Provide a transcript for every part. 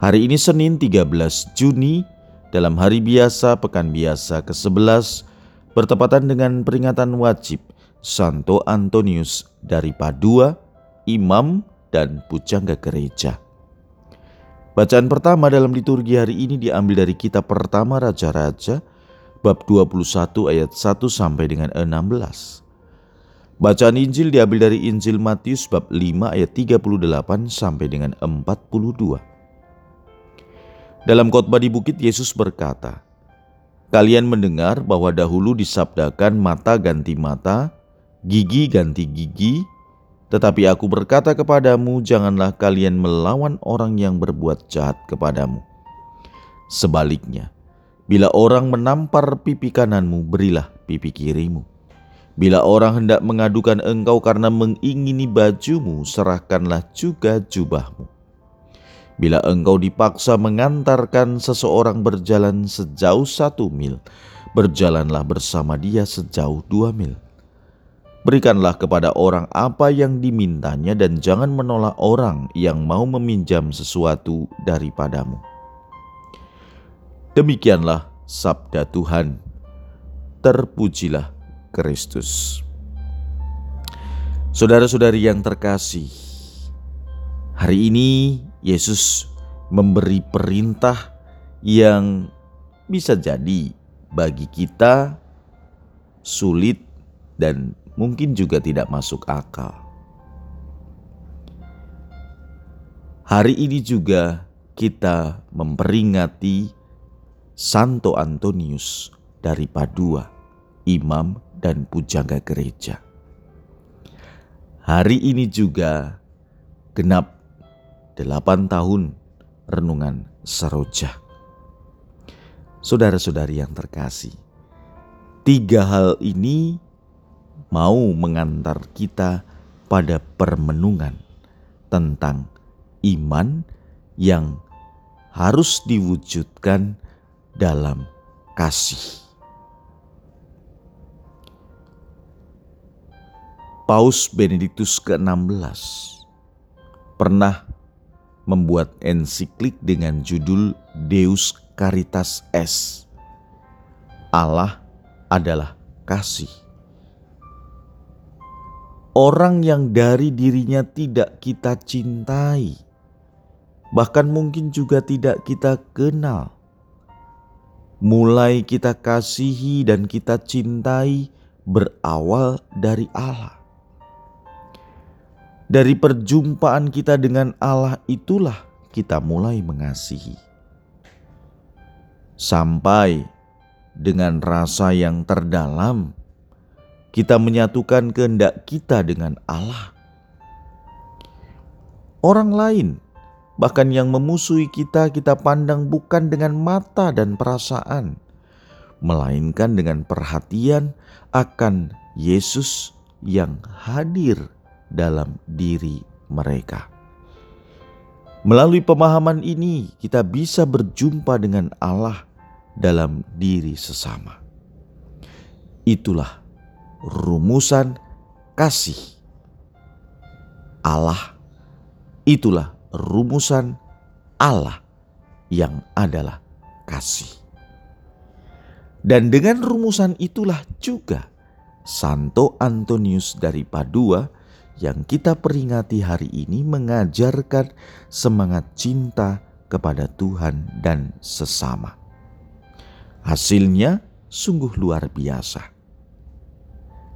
Hari ini Senin 13 Juni dalam hari biasa pekan biasa ke-11 bertepatan dengan peringatan wajib Santo Antonius dari Padua, imam dan pujangga gereja. Bacaan pertama dalam liturgi hari ini diambil dari kitab pertama Raja-Raja bab 21 ayat 1 sampai dengan 16. Bacaan Injil diambil dari Injil Matius bab 5 ayat 38 sampai dengan 42. Dalam khotbah di bukit Yesus berkata, Kalian mendengar bahwa dahulu disabdakan mata ganti mata, gigi ganti gigi, tetapi aku berkata kepadamu, janganlah kalian melawan orang yang berbuat jahat kepadamu. Sebaliknya, bila orang menampar pipi kananmu, berilah pipi kirimu. Bila orang hendak mengadukan engkau karena mengingini bajumu, serahkanlah juga jubahmu. Bila engkau dipaksa mengantarkan seseorang berjalan sejauh satu mil, berjalanlah bersama dia sejauh dua mil. Berikanlah kepada orang apa yang dimintanya dan jangan menolak orang yang mau meminjam sesuatu daripadamu. Demikianlah sabda Tuhan. Terpujilah Kristus. Saudara-saudari yang terkasih, hari ini Yesus memberi perintah yang bisa jadi bagi kita sulit dan mungkin juga tidak masuk akal. Hari ini juga kita memperingati Santo Antonius dari Padua, imam dan pujangga gereja. Hari ini juga genap delapan tahun renungan seroja. Saudara-saudari yang terkasih, tiga hal ini mau mengantar kita pada permenungan tentang iman yang harus diwujudkan dalam kasih. Paus Benediktus ke-16 pernah membuat ensiklik dengan judul Deus Caritas Es. Allah adalah kasih. Orang yang dari dirinya tidak kita cintai, bahkan mungkin juga tidak kita kenal, mulai kita kasihi dan kita cintai berawal dari Allah. Dari perjumpaan kita dengan Allah itulah kita mulai mengasihi. Sampai dengan rasa yang terdalam, kita menyatukan kehendak kita dengan Allah. Orang lain, bahkan yang memusuhi kita, kita pandang bukan dengan mata dan perasaan, melainkan dengan perhatian akan Yesus yang hadir dalam diri mereka. Melalui pemahaman ini, kita bisa berjumpa dengan Allah dalam diri sesama. Itulah rumusan kasih Allah. Itulah rumusan Allah yang adalah kasih. Dan dengan rumusan itulah juga Santo Antonius dari Padua yang kita peringati hari ini mengajarkan semangat cinta kepada Tuhan dan sesama. Hasilnya sungguh luar biasa.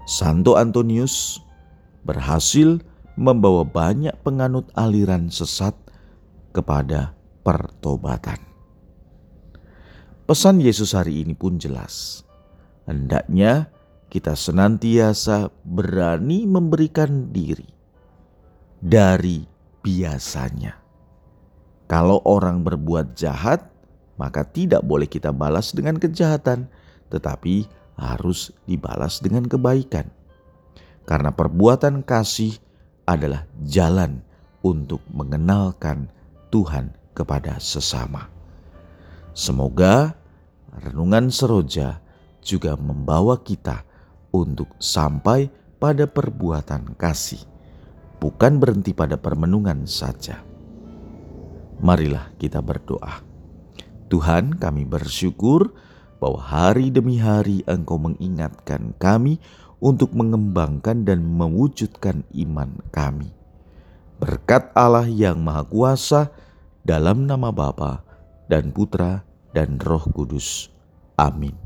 Santo Antonius berhasil membawa banyak penganut aliran sesat kepada pertobatan. Pesan Yesus hari ini pun jelas. Hendaknya kita senantiasa berani memberikan diri dari biasanya. Kalau orang berbuat jahat, maka tidak boleh kita balas dengan kejahatan, tetapi harus dibalas dengan kebaikan. Karena perbuatan kasih adalah jalan untuk mengenalkan Tuhan kepada sesama. Semoga renungan seroja juga membawa kita untuk sampai pada perbuatan kasih, bukan berhenti pada permenungan saja. Marilah kita berdoa. Tuhan, kami bersyukur bahwa hari demi hari Engkau mengingatkan kami untuk mengembangkan dan mewujudkan iman kami. Berkat Allah yang Maha Kuasa, dalam nama Bapa dan Putra dan Roh Kudus. Amin.